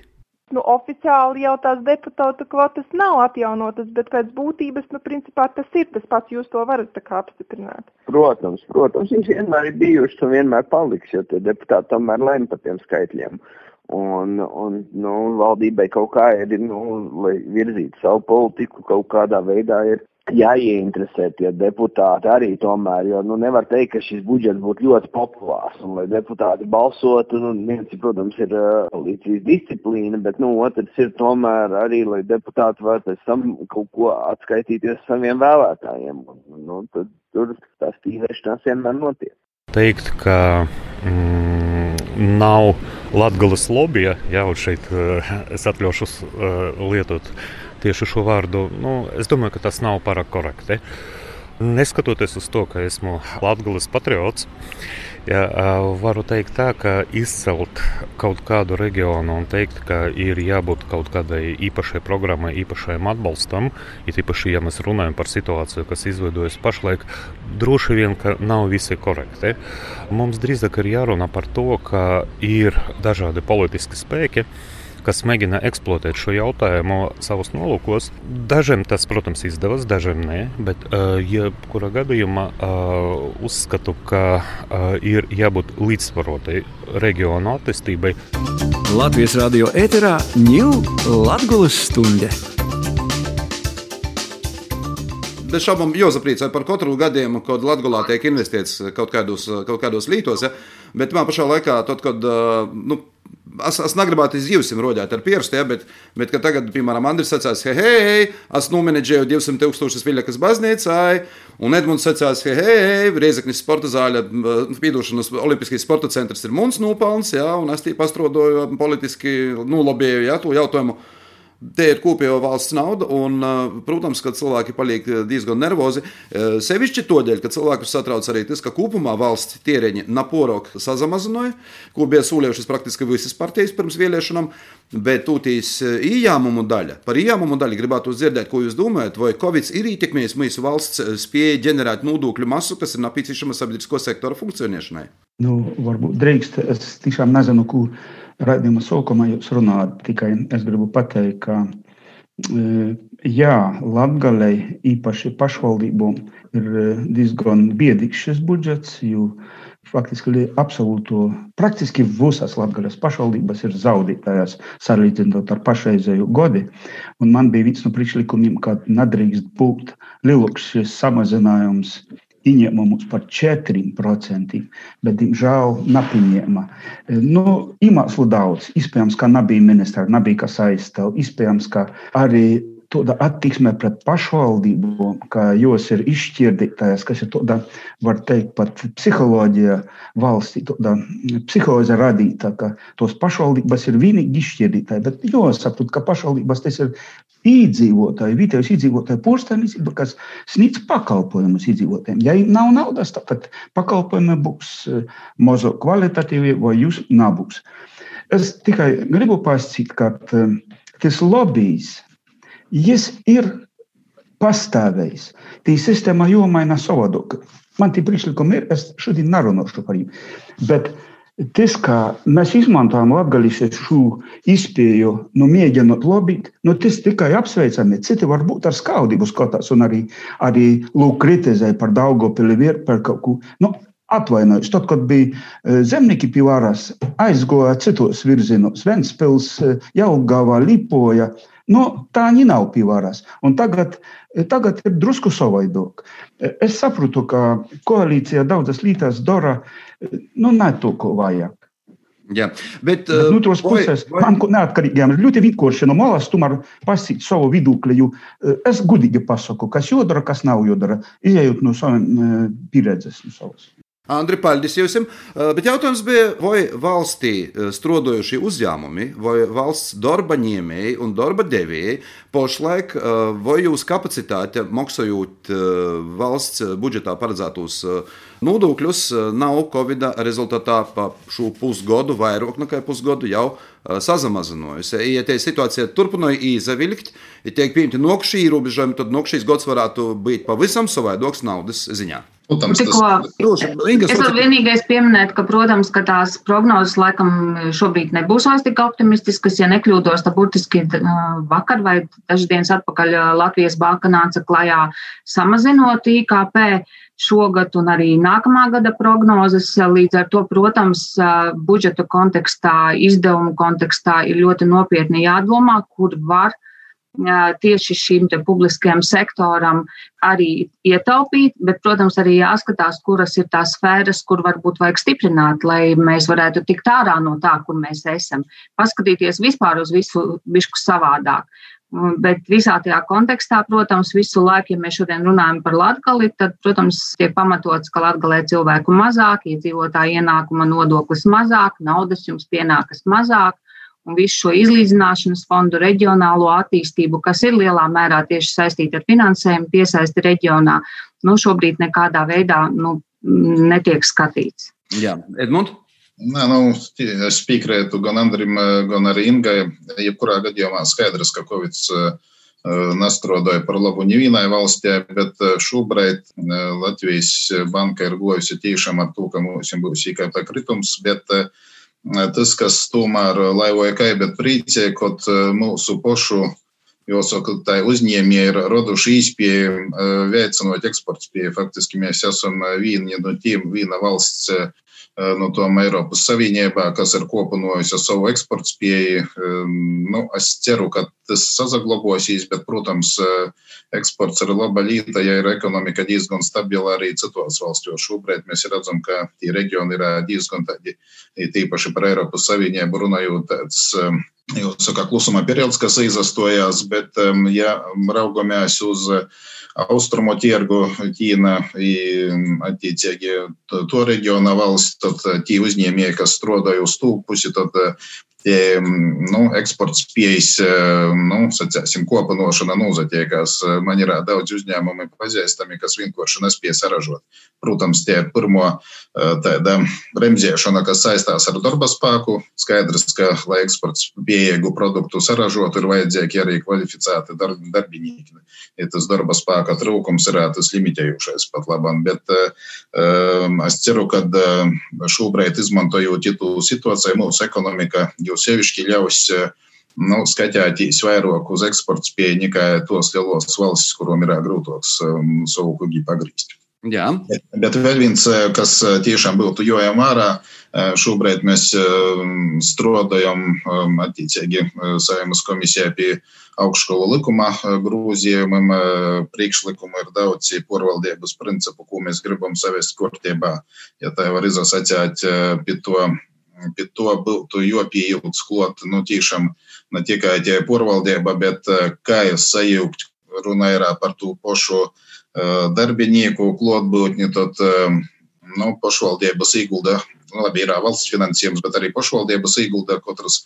Nu, oficiāli jau tās deputātu kvotas nav atjaunotas, bet pēc būtības, nu, principā tas ir tas pats, jūs to varat apstiprināt. Protams, protams, viņš vienmēr ir bijušas un vienmēr paliks, jo tie deputāti tomēr lēma par tiem skaitļiem. Un, un nu, valdībai kaut kā ir, nu, lai virzītu savu politiku, kaut kādā veidā ir jāieinteresē tie deputāti arī tomēr, jo nu, nevar teikt, ka šis budžets būtu ļoti populārs un lai deputāti balsotu, nu, viens, protams, ir līdzīs disciplīna, bet, nu, otrs ir tomēr arī, lai deputāti var pēc tam kaut ko atskaitīties saviem vēlētājiem. Un, nu, tad tur tās tīrēšanās vienmēr notiek. Teikt, ka mm, nav Latgales lobija, jau šeit es atļaušos uh, lietot tieši šo vārdu, nu, es domāju, ka tas nav pārāk korekti. Neskatoties uz to, ka esmu Latvijas patriots, ja, varu teikt tā, ka izcelt kaut kādu reģionu un teikt, ka ir jābūt kaut kādai īpašai programmai, īpašajam atbalstam, it īpaši, ja mēs runājam par situāciju, kas izveidojas pašlaik, droši vien, ka nav visi korekti. Mums drīzāk ir jārunā par to, ka ir dažādi politiski spēki, kas mēģina eksploatēt šo jautājumu savos nolūkos. Dažiem tas, protams, izdevās, dažiem nē, bet uh, jebkurā ja gadījumā uh, uzskatu, ka uh, ir jābūt līdzsvarotai reģionu attīstībai. Latvijas radio ēterā ņūl Latgulas stunde. Bez šaubām, Joza priecāja par katru gadījumu, kad Latvijā tiek investēts kaut kādos, kaut kādos lītos. Ja? Bet man pašā laikā, tad, kad nu, Es, es negribētu izjūsim roģēt ar pierstu, ja, bet, bet tagad, piemēram, Andris sacās, hei, hei, hei es nomenedžēju 200 tūkstošus Viļakas baznīcai, un Edmunds sacās, hei, hei, Riezeknis sporta zāļa, piedošanas Olimpiskais sporta centrs ir mums nopelns, ja, un es tī pastrodoju politiski, nulobēju, ja, to jautājumu. Te ir kopējo valsts nauda, un, protams, ka cilvēki paliek diezgan nervozi. Sevišķi tādēļ, ka cilvēkus satrauc arī tas, ka kopumā valsts tēriņi naporok sazamazināja, ko bija sūlējušas praktiski visas partijas pirms vēlēšanām, bet tūtīs ieņēmumu daļa. Par ieņēmumu daļu gribētu dzirdēt, ko jūs domājat, vai Covid ir ietekmējis mūsu valsts spēju ģenerēt nodokļu masu, kas ir nepieciešama sabiedrisko sektora funkcionēšanai? Nu, varbūt drīkst, es tiešām nezinu, kur raidījuma sākumā jūs runājat. Tikai es gribu pateikt, ka e, jā, Latvijai īpaši pašvaldībām ir e, diezgan biedīgs šis budžets, jo faktiski absolūto, praktiski visas Latvijas pašvaldības ir zaudētājas salīdzinot ar pašreizēju godi. Un man bija viens no priekšlikumiem, ka nedrīkst būt lielāks šis samazinājums ieņēmumus par 4%, bet, diemžēl, nepieņēma. Nu, iemeslu daudz. Iespējams, ka nebija ministra, nebija kas aizstāv. Iespējams, ka arī tāda attieksme pret pašvaldībām, ka jos ir izšķirdītājas, kas ir tāda, var teikt, pat psiholoģija valstī, tāda psihoze radīta, ka tos pašvaldības ir vienīgi izšķirdītāji, bet jāsaprot, ka pašvaldības tas ir iedzīvotāji, vietējais iedzīvotāji porcelānība, kas sniedz pakalpojumus iedzīvotājiem. Ja nav naudas, tad pakalpojumi būs eh, mazo kvalitatīvi vai jūs nebūs. Es tikai gribu pasakīt, ka eh, tas lobbyis Jis ir pastāvējis. Tī sistēma jomaina savādāk. Man tie priekšlikumi ir, es šodien nerunāšu par viņiem. Tas, kā mēs izmantojam latgalīšu šo izpēju, nu mēģinot lobīt, nu tas tikai apsveicami. Citi varbūt ar skaudību skatās un arī, arī lūk kritizēja par Daugopili, par kaut ko. Nu, Atvainojos, tad, kad bija e, zemnieki pie varas, aizgoja citos virzienos, Ventspils, e, Jaungavā, Lipoja. Uh, Nu, tā viņi nav pie varas. Un tagad, tagad ir drusku savādāk. Es saprotu, ka koalīcija daudzas lietas dara, nu, ne to, ko vajag. Jā, bet, bet no otras puses, vai... man neatkarīgiem ir ļoti vienkārši no malas, tomēr pasīt savu viedokli. Es gudīgi pasaku, kas jādara, kas nav jādara, izējot no savām pieredzes. No savas. Andri, paldies jums! Bet jautājums bija, vai valstī strādājošie uzņēmumi, vai valsts darba ņēmēji un darba devēji pašlaik, vai jūs kapacitāte maksājot valsts budžetā paredzētos nodokļus, nav Covid rezultātā pa šo pusgadu, vairāk nekā pusgadu jau sazamazinājusi. Ja tā situācija turpināja īzavilkt, ja tiek pieņemti nokšķī ierobežojumi, tad nokšķīs gads varētu būt pavisam savaidoks naudas ziņā. Protams, Tikko, tas, es varu vienīgais pieminēt, ka, protams, ka tās prognozes laikam šobrīd nebūs vairs tik optimistiskas, ja nekļūdos, tad burtiski vakar vai dažas dienas atpakaļ Latvijas banka nāca klajā samazinot IKP šogad un arī nākamā gada prognozes. Līdz ar to, protams, budžeta kontekstā, izdevumu kontekstā ir ļoti nopietni jādomā, kur var tieši šim publiskajam sektoram arī ietaupīt, bet, protams, arī jāskatās, kuras ir tās sfēras, kur varbūt vajag stiprināt, lai mēs varētu tikt ārā no tā, kur mēs esam. Paskatīties vispār uz visu bišku savādāk. Bet visā tajā kontekstā, protams, visu laiku, ja mēs šodien runājam par latgali, tad, protams, tiek pamatots, ka latgalē cilvēku mazāk, iedzīvotāju ienākuma nodoklis mazāk, naudas jums pienākas mazāk un visu šo izlīdzināšanas fondu, reģionālo attīstību, kas ir lielā mērā tieši saistīta ar finansējumu, piesaisti reģionā, nu, šobrīd nekādā veidā nu, netiek skatīts. Jā, Edmund? Nē, nu, es piekrītu gan Andrim, gan arī Ingai. Jebkurā gadījumā skaidrs, ka Covid nastrodāja par labu nevienai valstī, bet šobrīd Latvijas banka ir gojusi tiešām ar to, ka mums būs IKP kritums, bet uh, tas, kas tomēr laivoja kaibet priecēkot mūsu pošu, jāsaka, tai uzņēmēji ir raduši īspēju veicinot eksporta spēju. Faktiski mēs esam viena no tiem, viena valsts no tom Eiropas Savienībā, kas ir kopinojusi savu eksporta spēju. Nu, es ceru, ka tas saglabāsies, bet, protams, eksports ir laba lieta, ja ir ekonomika diezgan stabila arī citos valstīs. Šobrīd mēs redzam, ka tie reģioni ir diezgan tādi, tīpaši par Eiropas Savienību runājot, tāds, jāsaka, klusuma periods, kas izastojās, bet, ja raugamies uz austrumu tirgu, Ķīna, attiecīgi to reģiona valsts, tad tie uzņēmēji, kas strādāja uz tū pusi, tad nu, eksporta spējas, nu, sacēsim, kopanošana nozatiekās. Man ir daudz uzņēmumi pazīstami, kas vienkārši nespēja saražot. Protams, tie pirmo tāda bremzēšana, kas saistās ar darba spēku, skaidrs, ka, lai eksports pieejamīgu produktu saražotu, ir vajadzīgi arī kvalificēti darb, darbinieki. Ja tas darba spēka trūkums ir tas limitējušais pat labam, bet um, es ceru, ka šobrīd izmantojot citu situāciju, mūsu ekonomika jo sevišķi ļaus nu, skatīties vairāk uz eksporta spēju nekā tos lielos valstis, kurām ir grūtāks um, savu kuģi pagrīzt. Jā. Bet, bet vēl viens, kas tiešām būtu jojām ārā, šobrīd mēs strādājam attiecīgi Saimas komisijā pie augšskolu likuma grūzījumiem. Priekšlikumu ir daudz porvaldības principu, ko mēs gribam savest kārtībā. Ja tā var izasacēt pie to pie to būtu jopieilgs klot, nu, tiešām ne tikai tie porvaldība, bet kā jūs sajūgt, runa ir par to pašu darbinieku klotbūtni, tad, nu, pašvaldības īgulda, nu, labi, ir valsts finansējums, bet arī pašvaldības īgulda katrs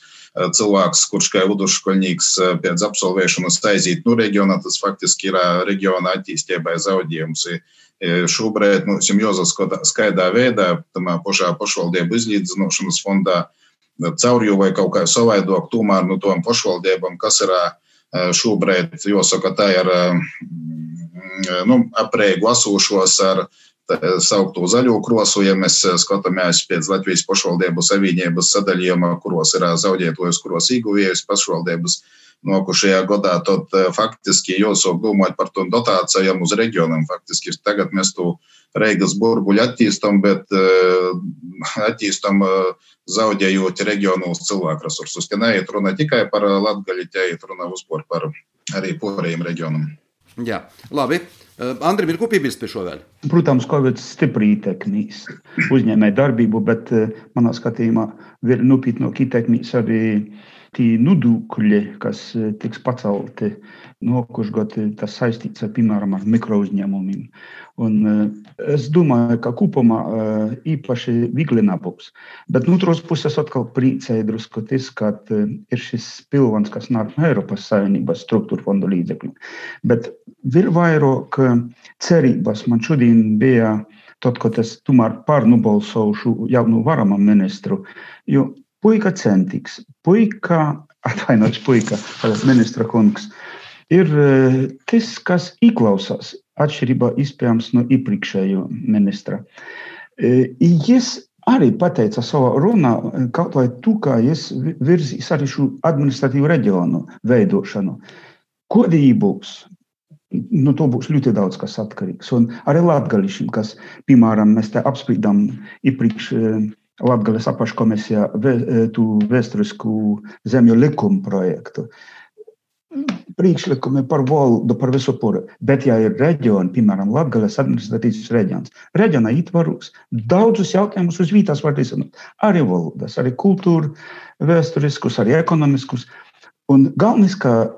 cilvēks, kurš kā vidusškolnieks pēc absolvēšanas aiziet no reģiona, tas faktiski ir reģiona attīstībai zaudējums. Šobrīd mums ir jāsaskata skaidā veidā, tamā pašā pašvaldību izlīdzināšanas fondā, caurju vai kaut kā savaidok, tomēr no tom pašvaldībām, kas ir šobrīd, jāsaka, tā ir nu, apreigu asūšos ar saukto zaļo krosu, ja mēs skatāmies pēc Latvijas pašvaldību savienības sadalījuma, kuros ir zaudētojus, kuros īguvējus pašvaldības nokušajā gadā, tad faktiski jāsāk domāt par to dotācijām uz reģioniem. Faktiski tagad mēs to Reigas burbuļu attīstam, bet attīstam zaudējot reģionos cilvēku resursus. Te neiet runa tikai par Latgali, te iet runa uzpor par arī pārējiem reģionam. Jā, labi. Andrim ir ko piebilst pie šo vēl? Protams, Covid stipri ietekmīs uzņēmē darbību, bet manā skatījumā nopietnāk ietekmīs arī tī nodokļi, kas tiks pacelti nākošais gads, tas saistīts ar, piemēram, ar mikrouzņēmumiem. Un, es domāju, ka kopumā īpaši viegli nebūs. Bet no otras puses atkal priecēja drusku tas, ka ir šis pilvens, kas nāk no Eiropas Savienības struktūra fondu līdzekļu. Bet vēl vairāk cerības man šodien bija tad, kad es tomēr pārnubalsošu jaunu varamo ministru. Jo puika centīgs, puika, atvainojiet, puika, ministra kungs, ir tas, kas ieklausās atšķirībā iespējams no iepriekšējo ministra. Jis arī pateica savā runā, kaut vai tu, kā es virzīs arī šo administratīvu reģionu veidošanu. Kādi būs? Nu, to būs ļoti daudz kas atkarīgs. Un arī latgališiem, kas, piemēram, mēs te apspriedām iepriekš Latgales apakškomisijā tu vēsturisku zemju likumu projektu. Priekšlikumi par valdu, par visu puru. Bet, ja ir reģioni, piemēram, Latvijas administratīvs reģions, reģionā ietvaros daudzus jautājumus uz vietas var risināt. Arī valodas, arī kultūra, vēsturiskus, arī ekonomiskus. Un galvenais, ka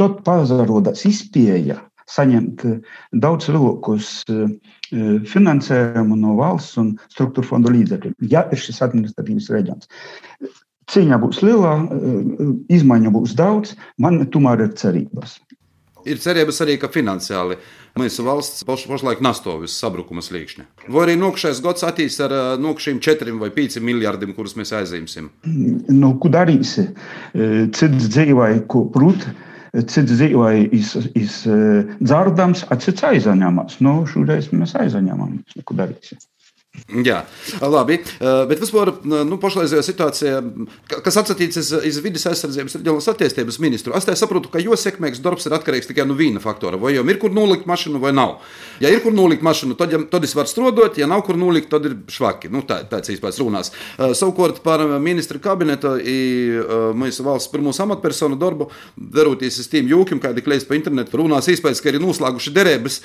tad pazarodas izpēja saņemt daudz lielākus finansējumu no valsts un struktūra fondu līdzekļu, ja ir šis administratīvs reģions. Cīņa būs liela, izmaiņu būs daudz, man tomēr ir cerības. Ir cerības arī, ka finansiāli mūsu valsts paš, pašlaik nastovis sabrukuma slīkšņa. Vai arī nokšais gads attīs ar nokšiem 4 vai 5 miljardiem, kurus mēs aizimsim? Nu, ko darīsi? Cits dzīvai, ko prūt, cits dzīvoja iz, iz dzardams, a cits aizaņemās. Nu, šoreiz mēs aizaņemam, ko darīsim. Jā, labi. Bet vispār nu, pašreizējā situācijā, kas atsatīts uz vidas aizsardzības reģionas attīstības ministru, es saprotu, ka jo sekmīgs darbs ir atkarīgs tikai no viena faktora. Vai jau ir kur nolikt mašīnu vai nav. Ja ir kur nolikt mašīnu, tad, ja, tad es varu strādāt, ja nav kur nolikt, tad ir švaki. Nu, tā tāds īstenībā runās. Savukārt par ministra kabineta un mūsu valsts pirmo amatpersonu darbu, veroties uz tiem jūkiem, kādi klējas pa internetu, runās īstenībā, ka ir noslēguši derības,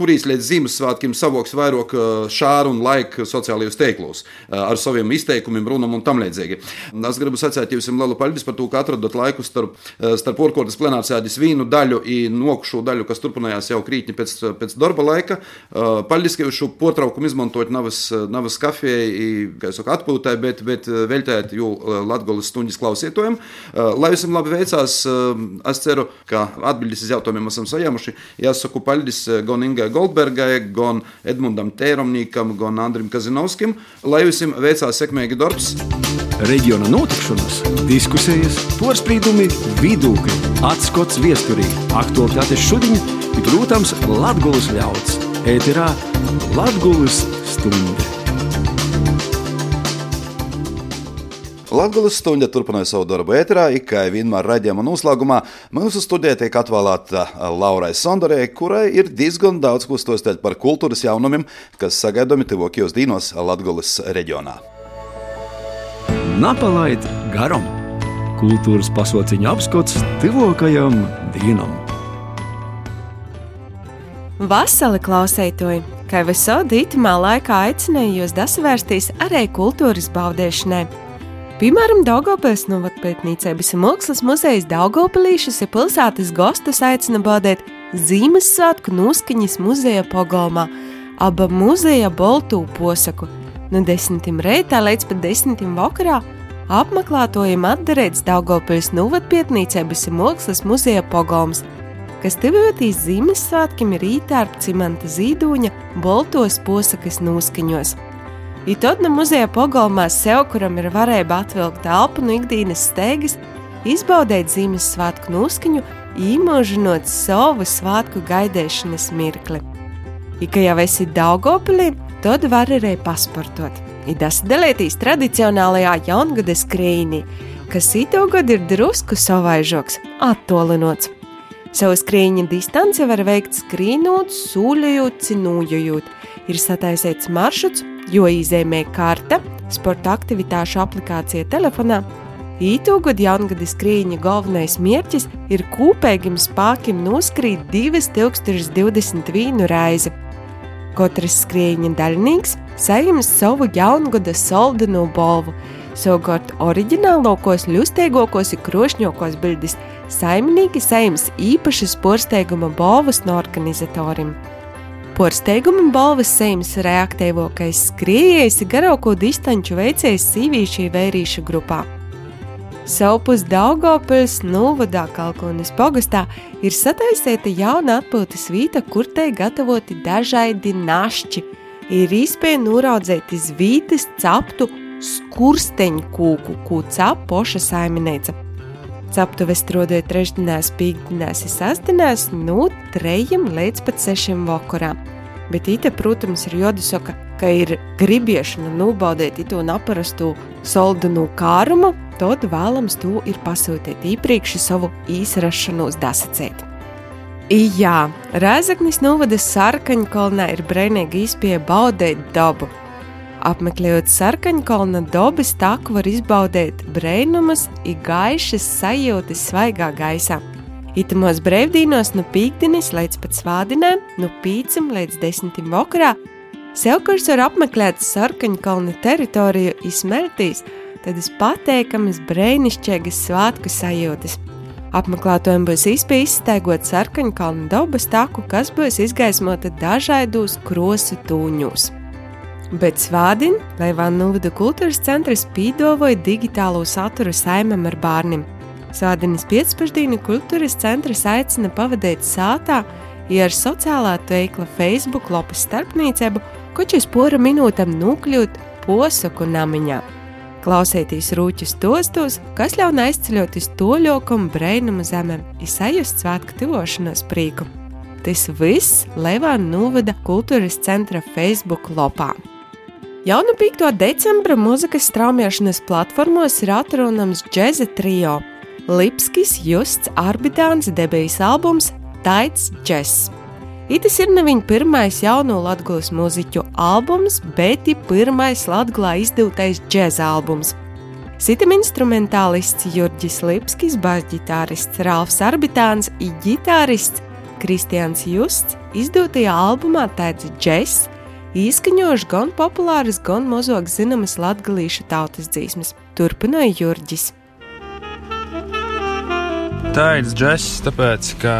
kurīs līdz Ziemassvētkiem savoks vairāk šāru un laiku sociālajos tīklos ar saviem izteikumiem, runām un tam līdzīgi. Es gribu sacīt jums lielu paldies par to, ka atradāt laiku starp, starp orkotas plenārsēdes vīnu daļu un nokšu daļu, kas turpinājās jau krītni pēc, pēc darba laika. Paldies, ka jūs šo potraukumu izmantojat navas, navas kafijai, kā jau saka, atpūtai, bet, bet veltējat jū Latgolas stundas klausītājiem. Lai jums labi veicās, es ceru, ka atbildes uz jautājumiem esam saņēmuši. Jāsaku paldies gan Ingai Goldbergai, gan Edmundam Tēromnīkam, gan Andrejam. Andrim Kazinovskim, lai visiem veicās sekmīgi darbs. Reģiona notikšanas, diskusijas, porcelāna, vidūkļi, atskats viesturī, aktuālitātes šodien ir, protams, Latvijas ļauds. Ēterā Latvijas stunde. Latvijas stunda turpināja savu darbu ēterā, kā vienmēr raidījuma noslēgumā. Mūsu studijā tiek atvēlēta Laurai Sondorē, kurai ir diezgan daudz ko stostēt par kultūras jaunumiem, kas sagaidāmi tuvākajos dienos Latvijas reģionā. Napalaid garam! Kultūras pasauciņa apskats tuvākajam dienam! Vasarī klausētoji, kā visādi itamā laikā aicināju jūs dasvērstīs arī kultūras baudēšanai. Piemēram, Daugopils novatpētnīcē bija Mākslas muzejs Daugopilīšas ir pilsētas gostus aicina baudēt Zīmessvētku noskaņas muzeja pagalmā, aba muzeja boltū posaku. No desmitiem reitā līdz pat desmitiem vakarā apmeklētojiem atdarēts Daugopils novatpētnīcē bija Mākslas muzeja pagalms, kas tevotīs Zīmessvētkiem ir ītērp cimanta zīdūņa boltos posakas noskaņos. I tad no muzeja pagalmā sev, kuram ir varēja atvilkt elpu no ikdienas steigas, izbaudīt Ziemassvētku noskaņu, īmožinot savu svētku gaidīšanas mirkli. I, ka jau esi Daugopilī, tad var arī pasportot. I tas dalītīs tradicionālajā jaungada skrīnī, kas itogad ir drusku savaižoks, attolinots. Savu skrīņa distanci var veikt skrīnot, sūļojot, cinojot. Ir sataisīts maršruts, jo izēmē karte, sporta aktivitāšu aplikācija telefonā. Ītūgad jaungada skrīņa galvenais mērķis ir kopīgiem spēkiem noskrīt 2021 reizi. Katrs skrīņa daļnieks saņems savu jaungada soldenu balvu, Savukārt oriģinālākos, ļustīgākos un krošņākos bildes saimnieki saimnes īpašas porsteiguma balvas no organizatorim. Porsteiguma balvas saimnes reaktīvākais skrējējs garāko distanču veicējs sīvīšu vērīšu grupā. Saupus Daugopils Nūvadā Kalkonis pogastā ir sataisīta jauna atpūtas vīta, kur tai gatavoti dažādi našķi. Ir īspēja noraudzēt iz vītas captu skursteņu kūku, ko cap poša saimineica. Captuves strādāja trešdienās, piekdienās, sasdienās no 3 līdz pat 6 vakarā. Bet īte, protams, ir jodisaka, ka ir gribiešana nobaudīt to naparastu soldanu kārumu, tad vēlams to ir pasūtīt iepriekš savu īsrašanos dasacēt. Jā, Rēzaknis novadas sarkaņkolnā ir brīnīgi izpēja baudēt dabu. Apmeklējot sarkaņkolna dobas taku var izbaudīt brīnumus, ir gaišas sajūtas svaigā gaisā. Itimos brīvdienos no pīkdienas līdz pat svādinēm, no pīcam līdz desmitim vakarā, sevkurs var apmeklēt sarkaņkolna teritoriju izsmeltīs, tādas pateikamas, brīnišķīgas svētku sajūtas. Apmeklētājiem būs iespēja izstaigot sarkaņkalnu dabas taku, kas būs izgaismota dažādos krosu tūņos. Bet svādien Leivāna Nulvidu kultūras centrs pīdovoja digitālo saturu saimam ar bērniem. Svādienas pēcpusdienu kultūras centrs aicina pavadīt sātā, ja ar sociālā teikla Facebook lapas starpniecību, kočus pora minūtam nokļūt posaku namiņā. Klausieties rūķus tostos, kas ļauj aizceļot uz toļokam brēnumu zemēm, izsajust svētku tuvošanos prīku. Tas viss Leivāna Nulvida kultūras centra Facebook lopā. Jau no 5. decembra mūzikas straumēšanas platformos ir atrunams džēza trio Lipskis, Justs, Arbidāns, debijas albums Taits Džess. Itis ir ne viņa pirmais jauno latgulas mūziķu albums, bet ir pirmais latgulā izdevtais džēza albums. Sitam instrumentālists Jurģis Lipskis, basģitārists Ralfs Arbitāns, ģitārists Kristians Justs izdotajā albumā Taits Džess Īskaņojuši gan populāras, gan mazāk zināmas latgalīšu tautas dzīsmes, turpināja Jurģis. Tā ir džeks, tāpēc, ka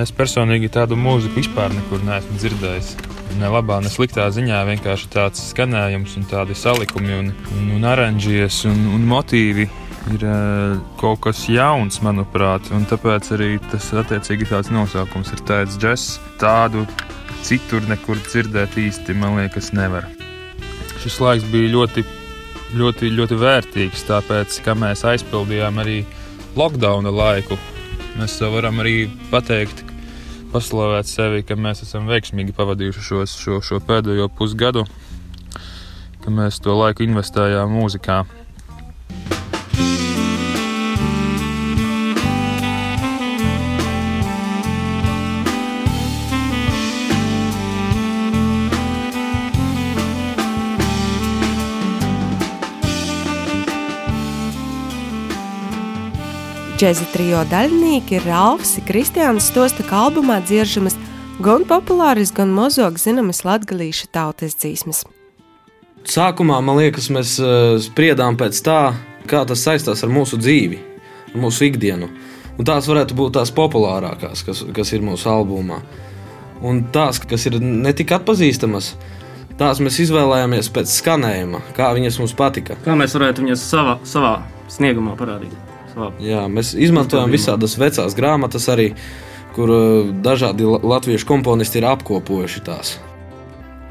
es personīgi tādu mūziku vispār nekur neesmu dzirdējis. Ne labā, ne sliktā ziņā vienkārši tāds skanējums un tādi salikumi un, un, un oranžijas un, un motīvi ir uh, kaut kas jauns, manuprāt, un tāpēc arī tas attiecīgi tāds nosaukums ir tāds džeks. Tādu citur nekur dzirdēt īsti, man liekas, nevar. Šis laiks bija ļoti, ļoti, ļoti vērtīgs, tāpēc, ka mēs aizpildījām arī lockdown laiku. Mēs varam arī pateikt, paslavēt sevi, ka mēs esam veiksmīgi pavadījuši šos, šo, šo pēdējo pusgadu, ka mēs to laiku investējām mūzikā. Džēza trijo daļinieki ir Ralfs, Kristiāns Stosta, ka albumā dzirdamas gan populāras, gan mazāk zināmas latgalīšu tautas dzīsmes. Sākumā, man liekas, mēs uh, spriedām pēc tā, kā tas saistās ar mūsu dzīvi, ar mūsu ikdienu. Un tās varētu būt tās populārākās, kas, kas ir mūsu albumā. Un tās, kas ir ne tik atpazīstamas, tās mēs izvēlējāmies pēc skanējuma, kā viņas mums patika. Kā mēs varētu viņas savā, savā sniegumā parādīt? Jā, mēs izmantojam visādas vecās grāmatas, arī, kur uh, dažādi latviešu komponisti ir apkopojuši tās.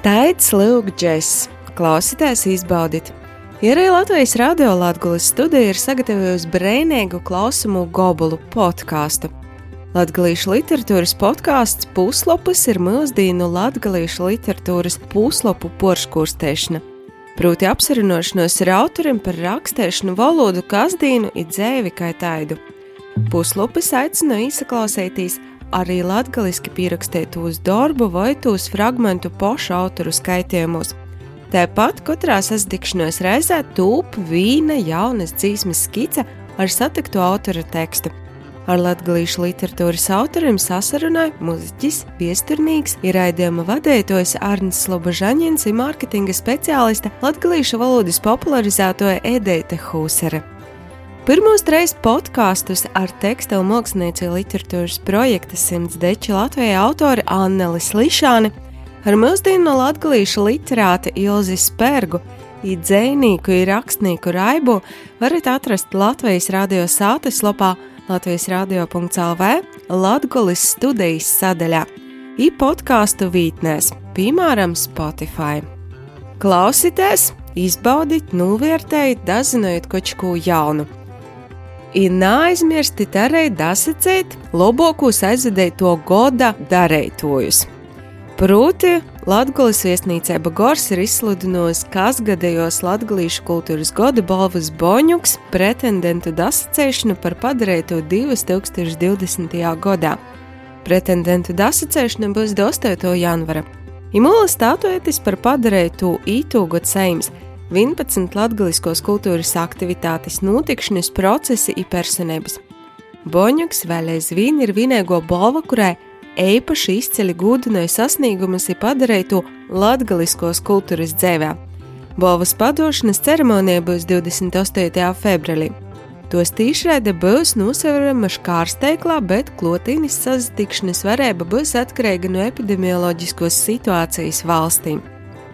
Taits Lūgģis, klausieties, izbaudiet! Ja arī Latvijas radio Latvijas studija ir sagatavojusi brīvīgu klausumu gobulu podkāstu. Latvijas literatūras podkāsts Puslopus ir mūsdienu latviešu literatūras puslopu porškūrstēšana proti apsarunāšanos ar autoriem par rakstēšanu valodu, kasdīnu un dzēvi kā taidu. Puslupis aicina izklausīties arī latgaliski pierakstētos darbu vai tos fragmentu pošu autoru skaitījumos. Tāpat katrā sasdikšanās reizē tūp vīna jaunas dzīsmes skice ar satikto autora tekstu. Ar latgalīšu literatūras autoriem sasarunāja muziķis, viesturnīgs, ir raidījuma vadētājs Arnis Slobožaņins un mārketinga speciāliste latgalīšu valodas popularizētoja Edeita Hūsere. Pirmos reizes podkāstus ar tekstilu mākslinieci literatūras projekta Simts Deči Latvijai autori Annelis Lišāni, ar mūsdienu latgalīšu literāti Ilzi Spērgu, īdzēnīku, ir rakstnieku raibu varat atrast Latvijas radio sātes lapā Latvijas radio.lv Latgolis studijas sadaļā, i podkāstu vītnēs, piemēram, Spotify. Klausieties, izbaudiet, novērtējiet, dazinot kaut ko jaunu. Ir neaizmirstiet arī dasacēt labākos aizvedēto goda darētojus. Proti, Latvijas viesnīcība Gors ir izsludinājusi kasgadējos Latvijas kultūras goda balvas boņuks pretendentu dasacēšanu par padarīto 2020. gadā. Pretendentu dasacēšana būs 8. janvara. Imūla statuētis par padarītu ītūgot seims 11 latgaliskos kultūras aktivitātes notikšanas procesi i personības. Boņuks vēl aizvien ir vienīgo balva, kurai īpaši izceļ gudinoja sasniegumus ir padarītu latgaliskos kultūras dzēvē. Balvas padošanas ceremonija būs 28. februārī. Tos tīšraide būs nosaucama škārsteiklā, bet klotīnis sazatikšanas varēba būs atkarīga no epidemioloģiskos situācijas valstīm.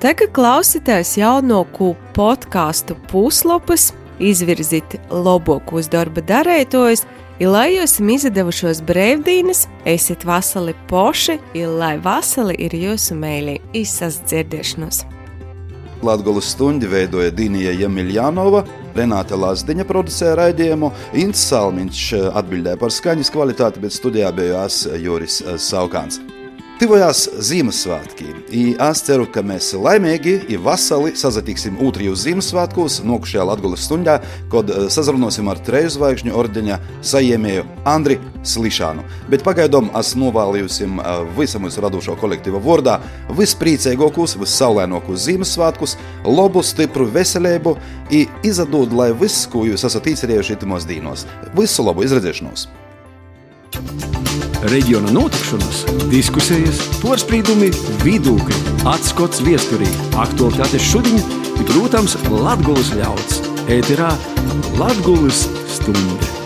Tagad klausieties jaunāko podkāstu puslapus, izvirzīt labākos darba darētojus, Ir lai jūs esam izdevušos brīvdienas, esiet vasali poši, ir lai vasali ir jūsu mēlī izsas dzirdēšanos. Latvijas stundi veidoja Dīnija Jemiljanova, Renāte Lazdiņa producēja raidījumu, Ints Salmiņš atbildēja par skaņas kvalitāti, bet studijā bija Juris Saukāns. Tuvojās Ziemassvētki. Es ceru, ka mēs laimīgi un vasali sazatiksim otrajos Ziemassvētkos, nokušajā Latvijas stundā, kad eh, sazrunāsim ar treju zvaigžņu ordeņa saņēmēju Andri Slišānu. Bet pagaidām es novēlījusim eh, visam mūsu radošo kolektīvu vārdā vispriecīgākos, vissaulēnākos Ziemassvētkus, labu, stipru veselību izdod, lai viss, ko jūs esat izcerējuši itimos dīnos. Visu labu izredzēšanos! Reģiona notikšanas, diskusijas, porcelāna, vidūkļi, atskats viesturī, aktuālitātes šodien, protams, Latvijas ļauds. Ēterā Latvijas stunde.